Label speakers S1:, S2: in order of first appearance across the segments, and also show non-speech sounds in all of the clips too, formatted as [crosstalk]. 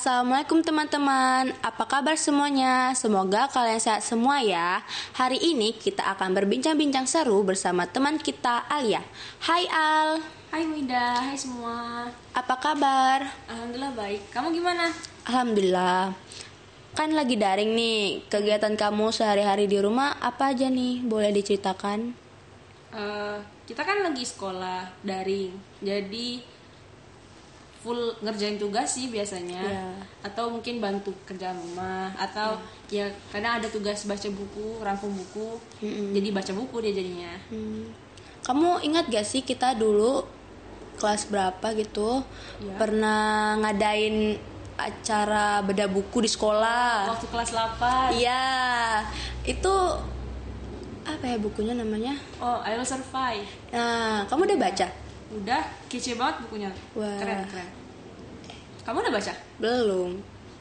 S1: Assalamualaikum teman-teman, apa kabar semuanya? Semoga kalian sehat semua ya. Hari ini kita akan berbincang-bincang seru bersama teman kita Alia. Hai Al,
S2: Hai Wida, hai semua.
S1: apa kabar?
S2: Alhamdulillah baik. Kamu gimana?
S1: Alhamdulillah. Kan lagi daring nih, kegiatan kamu sehari-hari di rumah apa aja nih? Boleh diceritakan?
S2: Eh, kita kan lagi sekolah daring, jadi full ngerjain tugas sih biasanya.
S1: Iya.
S2: Atau mungkin bantu kerjaan rumah, atau ya kadang ada tugas baca buku, rangkum buku. Jadi baca buku dia jadinya.
S1: Hmm. Kamu ingat gak sih kita dulu kelas berapa gitu
S2: Iya.
S1: pernah ngadain acara bedah buku di sekolah?
S2: Waktu kelas 8.
S1: Iya, itu apa ya bukunya namanya?
S2: Oh, I will survive.
S1: Nah, kamu udah baca?
S2: Udah kece banget bukunya.
S1: Wah.
S2: Keren, keren. Kamu udah baca?
S1: Belum.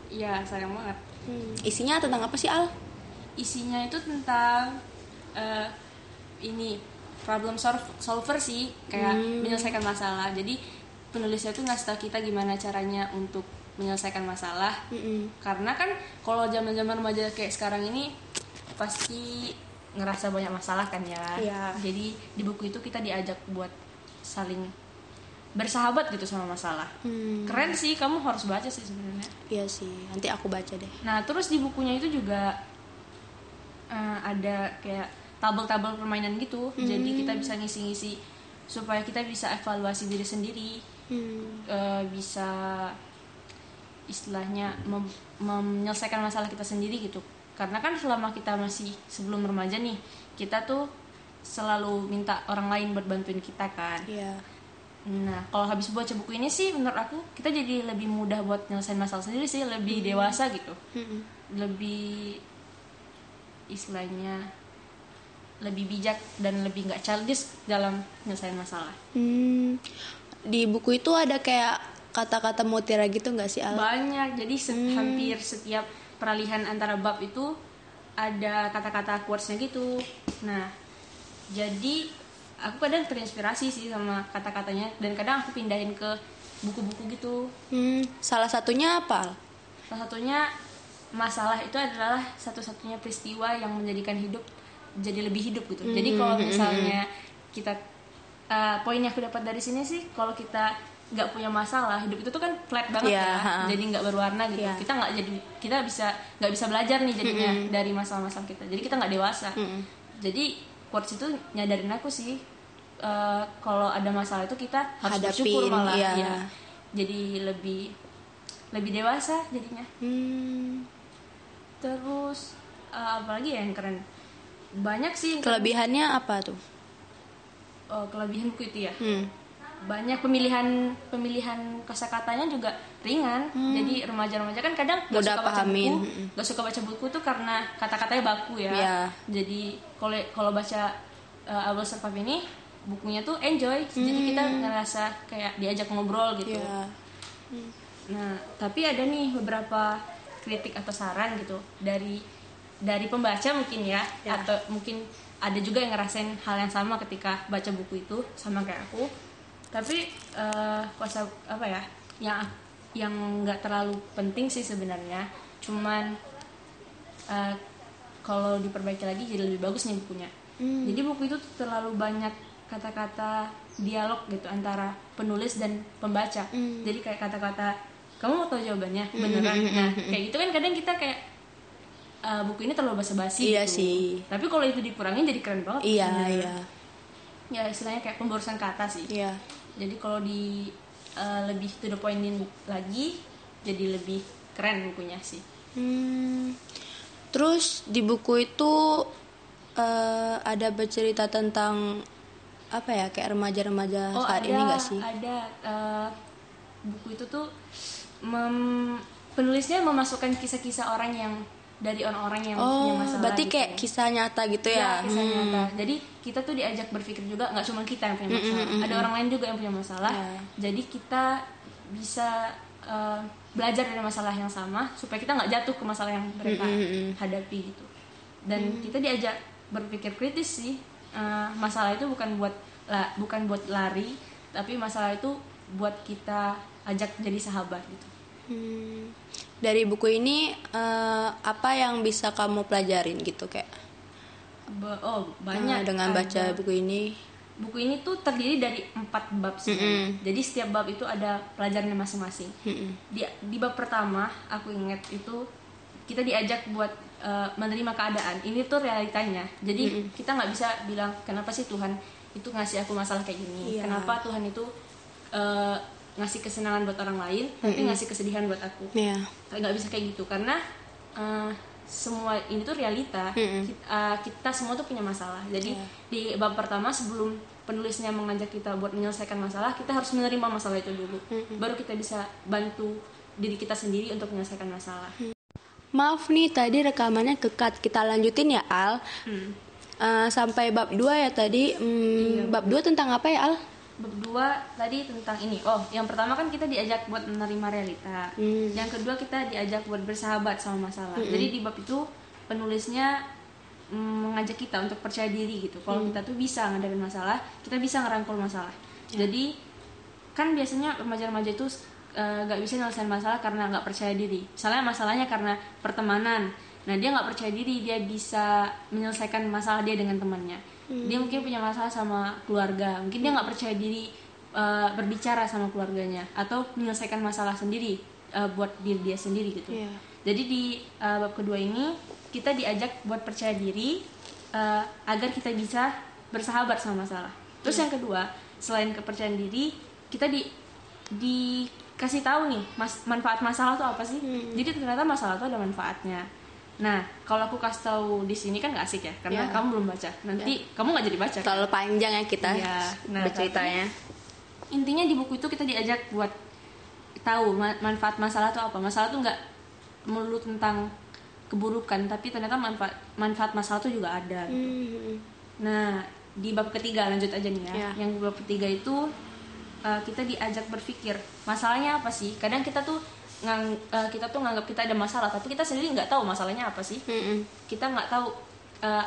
S2: Iya, sayang banget.
S1: Hmm, Isinya tentang apa sih Al?
S2: isinya itu tentang eh, ini problem solve- solver sih kayak menyelesaikan masalah jadi penulisnya tuh ngasih tau kita gimana caranya untuk menyelesaikan masalah
S1: Mm-mm.
S2: karena kan kalau zaman zaman remaja kayak sekarang ini pasti ngerasa banyak masalah kan ya
S1: Iya.
S2: jadi di buku itu kita diajak buat saling bersahabat gitu sama masalah
S1: Hmm,
S2: keren sih kamu harus baca sih sebenarnya
S1: Iya sih, nanti aku baca deh.
S2: Nah, terus di bukunya itu juga eh, ada kayak tabel-tabel permainan gitu. Jadi kita bisa ngisi-ngisi supaya kita bisa evaluasi diri sendiri,
S1: Hmm.
S2: eh, bisa istilahnya mem- menyelesaikan masalah kita sendiri gitu. Karena kan selama kita masih sebelum remaja nih, kita tuh selalu minta orang lain buat bantuin kita kan.
S1: Iya.
S2: Nah, kalau habis baca buku ini sih menurut aku kita jadi lebih mudah buat nyelesain masalah sendiri sih, lebih dewasa gitu.
S1: Mm-mm.
S2: Lebih istilahnya lebih bijak dan lebih nggak childish dalam nyelesain masalah.
S1: Hmm, Di buku itu ada kayak kata-kata mutiara gitu nggak sih Al?
S2: Banyak, jadi se- hampir setiap peralihan antara bab itu ada kata-kata quotes-nya gitu. Nah, jadi aku kadang terinspirasi sih sama kata-katanya dan kadang aku pindahin ke buku-buku gitu.
S1: Hmm, Salah satunya apa? Al?
S2: Salah satunya masalah itu adalah satu-satunya peristiwa yang menjadikan hidup jadi lebih hidup gitu. Jadi kalau misalnya kita uh, poin yang aku dapat dari sini sih kalau kita nggak punya masalah hidup itu tuh kan flat banget
S1: Iya,
S2: ya,
S1: ha.
S2: jadi nggak berwarna gitu.
S1: Iya.
S2: Kita nggak jadi kita bisa nggak bisa belajar nih jadinya dari masalah-masalah kita. Jadi kita nggak dewasa.
S1: Mm-mm.
S2: Jadi quotes itu nyadarin aku sih uh, kalau ada masalah itu kita harus bersyukur
S1: Hadapin,
S2: malah
S1: iya.
S2: ya. Jadi lebih lebih dewasa jadinya.
S1: Hmm,
S2: Terus uh, apalagi ya yang keren? Banyak sih.
S1: Kelebihannya apa tuh?
S2: Oh, kelebihan buku itu ya.
S1: Hmm.
S2: Banyak pemilihan pemilihan kosakatanya juga ringan. Jadi remaja-remaja kan kadang
S1: Hmm. Mudah
S2: suka baca
S1: pahamin.
S2: buku,
S1: Mm-mm.
S2: nggak suka baca buku tuh karena kata-katanya baku ya.
S1: Iya.
S2: Jadi kalau kalau baca uh, I Will Survive ini bukunya tuh enjoy. Jadi kita ngerasa kayak diajak ngobrol gitu.
S1: Hmm. Ya.
S2: Nah, tapi ada nih beberapa kritik atau saran gitu dari dari pembaca mungkin ya,
S1: Ya.
S2: atau mungkin ada juga yang ngerasain hal yang sama ketika baca buku itu sama kayak aku. Tapi eh kuasa apa ya? Yang yang nggak terlalu penting sih sebenarnya. Cuman eh, kalau diperbaiki lagi jadi lebih bagus nih bukunya.
S1: Hmm.
S2: Jadi buku itu terlalu banyak kata-kata dialog gitu antara penulis dan pembaca.
S1: Hmm.
S2: Jadi kayak kata-kata kamu mau tahu jawabannya beneran. [laughs] Nah kayak gitu kan kadang kita kayak eh, buku ini terlalu basa-basi
S1: Iya
S2: gitu.
S1: sih.
S2: Tapi kalau itu dikurangin jadi keren banget.
S1: Iya, iya.
S2: Ya istilahnya kayak pemborosan kata sih.
S1: Iya.
S2: Jadi kalau di eh, lebih to the pointin lagi jadi lebih keren bukunya sih.
S1: Hmm. Terus di buku itu eh, ada bercerita tentang apa ya kayak remaja-remaja
S2: Oh
S1: saat
S2: ada,
S1: ini gak sih?
S2: ada eh, buku itu tuh mem- penulisnya memasukkan kisah-kisah orang yang dari orang-orang yang punya
S1: Oh,
S2: masalah.
S1: berarti
S2: gitu.
S1: kayak kisah nyata gitu
S2: Iya,
S1: ya?
S2: kisah
S1: Hmm.
S2: nyata. Jadi kita tuh diajak berpikir juga nggak cuma kita yang punya masalah, ada orang lain juga yang punya masalah.
S1: Ya.
S2: Jadi kita bisa eh, belajar dari masalah yang sama supaya kita nggak jatuh ke masalah yang mereka hadapi gitu. Dan kita diajak berpikir kritis sih. Eh, masalah itu bukan buat la- bukan buat lari, tapi masalah itu buat kita ajak jadi sahabat gitu.
S1: Hmm. Dari buku ini eh, apa yang bisa kamu pelajarin gitu kayak
S2: Ba- oh banyak
S1: dengan
S2: Ada-
S1: baca buku ini?
S2: buku ini tuh terdiri dari empat bab sebenarnya. Jadi setiap bab itu ada pelajarannya masing-masing.
S1: Mm-mm.
S2: Di, di bab pertama aku ingat itu kita diajak buat uh, menerima keadaan. Ini tuh realitanya. Jadi kita nggak bisa bilang kenapa sih Tuhan itu ngasih aku masalah kayak gini.
S1: Iya.
S2: Kenapa Tuhan itu uh, ngasih kesenangan buat orang lain, tapi ngasih kesedihan buat aku.
S1: Iya.
S2: nggak bisa kayak gitu karena uh, semua ini tuh realita
S1: Mm-mm.
S2: kita, uh, kita semua tuh punya masalah jadi
S1: Iya.
S2: di bab pertama sebelum penulisnya mengajak kita buat menyelesaikan masalah kita harus menerima masalah itu dulu baru kita bisa bantu diri kita sendiri untuk menyelesaikan masalah
S1: Maaf nih tadi rekamannya kekat. Kita lanjutin ya Al.
S2: Hmm.
S1: Eh, sampai bab 2 ya tadi. Hmm,
S2: Iya.
S1: bab 2 tentang apa ya Al?
S2: Bab dua tadi tentang ini. Oh yang pertama kan kita diajak buat menerima realita.
S1: Hmm.
S2: yang kedua kita diajak buat bersahabat sama masalah. Jadi di bab itu penulisnya mm, mengajak kita untuk percaya diri gitu. Kalau kita tuh bisa ngadepin masalah kita bisa ngerangkul masalah. Jadi kan biasanya remaja-remaja itu eh, nggak bisa nyelesain masalah karena nggak percaya diri. Misalnya masalahnya karena pertemanan nah dia nggak percaya diri dia bisa menyelesaikan masalah dia dengan temannya dia mungkin punya masalah sama keluarga mungkin dia nggak percaya diri eh, berbicara sama keluarganya atau menyelesaikan masalah sendiri eh, buat diri dia sendiri gitu
S1: Iya.
S2: jadi di eh, bab kedua ini kita diajak buat percaya diri eh, agar kita bisa bersahabat sama masalah. Terus yang kedua, selain kepercayaan diri, kita di dikasih tahu nih mas, manfaat masalah itu apa sih. Jadi ternyata masalah itu ada manfaatnya. Nah, kalau aku kasih tahu di sini kan gak asik ya, karena
S1: Iya.
S2: kamu belum baca. Nanti kamu nggak jadi baca. kan?
S1: Terlalu panjang ya kita
S2: Iya. Nah,
S1: berceritanya.
S2: intinya di buku itu kita diajak buat tahu ma- manfaat masalah itu apa masalah tuh nggak melulu tentang keburukan tapi ternyata manfaat manfaat masalah itu juga ada
S1: Hmm.
S2: nah di bab ketiga lanjut aja nih ya
S1: Iya.
S2: yang bab ketiga itu uh, kita diajak berpikir masalahnya apa sih kadang kita tuh ngang, uh, kita tuh nganggap kita ada masalah tapi kita sendiri nggak tahu masalahnya apa sih.
S1: Mm-mm.
S2: kita nggak tahu uh,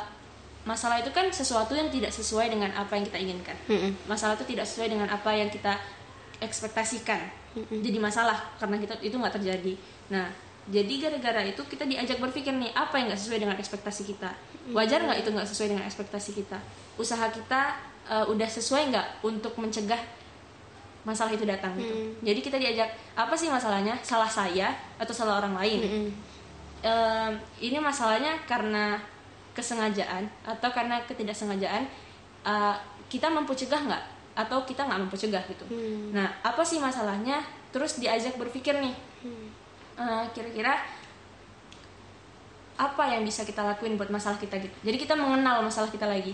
S2: masalah itu kan sesuatu yang tidak sesuai dengan apa yang kita inginkan.
S1: Mm-mm.
S2: masalah itu tidak sesuai dengan apa yang kita ekspektasikan. Jadi masalah karena kita itu nggak terjadi. Nah jadi gara-gara itu kita diajak berpikir nih apa yang nggak sesuai dengan ekspektasi kita? Wajar nggak itu nggak sesuai dengan ekspektasi kita? Usaha kita uh, udah sesuai nggak untuk mencegah masalah itu datang gitu. Jadi kita diajak apa sih masalahnya? Salah saya atau salah orang lain?
S1: Mm-mm.
S2: Em, ini masalahnya karena kesengajaan atau karena ketidaksengajaan uh, kita mampu cegah nggak? Atau kita nggak mampu cegah gitu nah apa sih masalahnya? Terus diajak berpikir nih. Uh, kira-kira apa yang bisa kita lakuin buat masalah kita gitu? Jadi kita mengenal masalah kita lagi.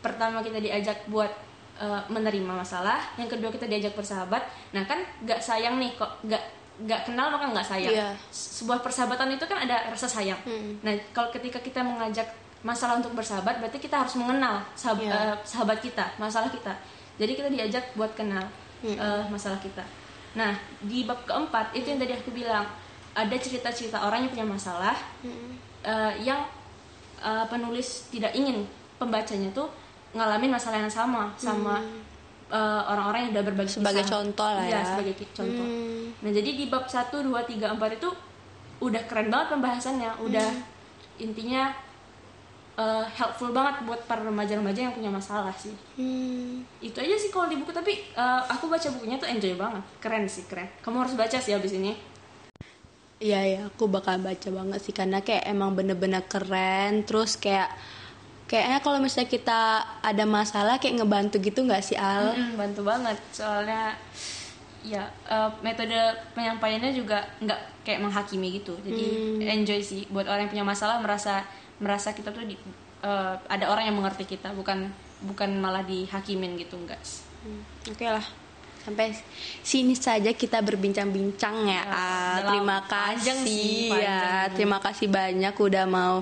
S2: Pertama kita diajak buat uh, menerima masalah yang kedua kita diajak bersahabat nah kan nggak sayang nih kok nggak nggak kenal maka nggak sayang
S1: Iya.
S2: sebuah persahabatan itu kan ada rasa sayang
S1: Hmm.
S2: nah kalau ketika kita mengajak masalah untuk bersahabat berarti kita harus mengenal sahab-
S1: Iya.
S2: eh, sahabat kita masalah kita jadi kita diajak buat kenal
S1: Hmm.
S2: eh, masalah kita nah di bab keempat itu yang tadi aku bilang ada cerita-cerita orang yang punya masalah
S1: Mm-mm.
S2: eh, yang eh, penulis tidak ingin pembacanya tuh ngalamin masalah yang sama sama eh, orang-orang yang udah berbagi
S1: Hmm. Sebagai
S2: kisah.
S1: contoh lah
S2: Iya,
S1: ya.
S2: sebagai contoh
S1: Hmm.
S2: Nah, jadi di bab 1, 2, 3, 4 itu udah keren banget pembahasannya, udah intinya eh, helpful banget buat para remaja-remaja yang punya masalah sih.
S1: Hmm.
S2: Itu aja sih kalau di buku, tapi eh, aku baca bukunya tuh enjoy banget. Keren sih, keren. Kamu harus baca sih abis ini.
S1: Iya ya, aku bakal baca banget sih karena kayak emang bener-bener keren. Terus kayak kayaknya kalau misalnya kita ada masalah kayak ngebantu gitu nggak sih Al?
S2: Mm-mm, bantu banget. Soalnya ya eh, metode penyampaiannya juga nggak kayak menghakimi gitu. Jadi enjoy sih buat orang yang punya masalah merasa merasa kita tuh di- eh, ada orang yang mengerti kita, bukan bukan malah dihakimin gitu enggak.
S1: Hmm, Oke lah. Sampai sini saja kita berbincang-bincang ya.
S2: Ya,
S1: terima kasih
S2: sih,
S1: ya. Terima kasih banyak udah mau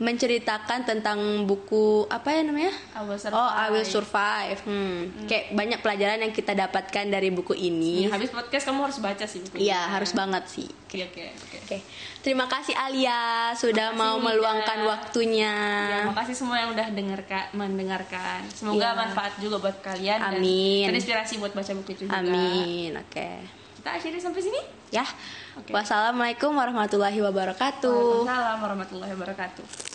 S1: menceritakan tentang buku apa ya namanya?
S2: I will survive.
S1: Oh, I Will Survive. Hmm. Kayak banyak pelajaran yang kita Ya, dapatkan dari buku ini.
S2: Ya, habis podcast kamu harus baca sih bukunya.
S1: Iya, harus banget sih.
S2: Oke, oke, oke.
S1: Terima kasih Alia sudah
S2: Makasih,
S1: mau meluangkan waktunya.
S2: Ya, makasih semua yang udah dengarkan, mendengarkan. Semoga
S1: Iya.
S2: manfaat juga buat kalian
S1: Amin.
S2: dan terinspirasi buat baca buku itu juga.
S1: Amin. Oke.
S2: kita akhiri sampai sini
S1: Ya.
S2: Oke.
S1: Wassalamualaikum warahmatullahi wabarakatuh.
S2: Waalaikumsalam warahmatullahi wabarakatuh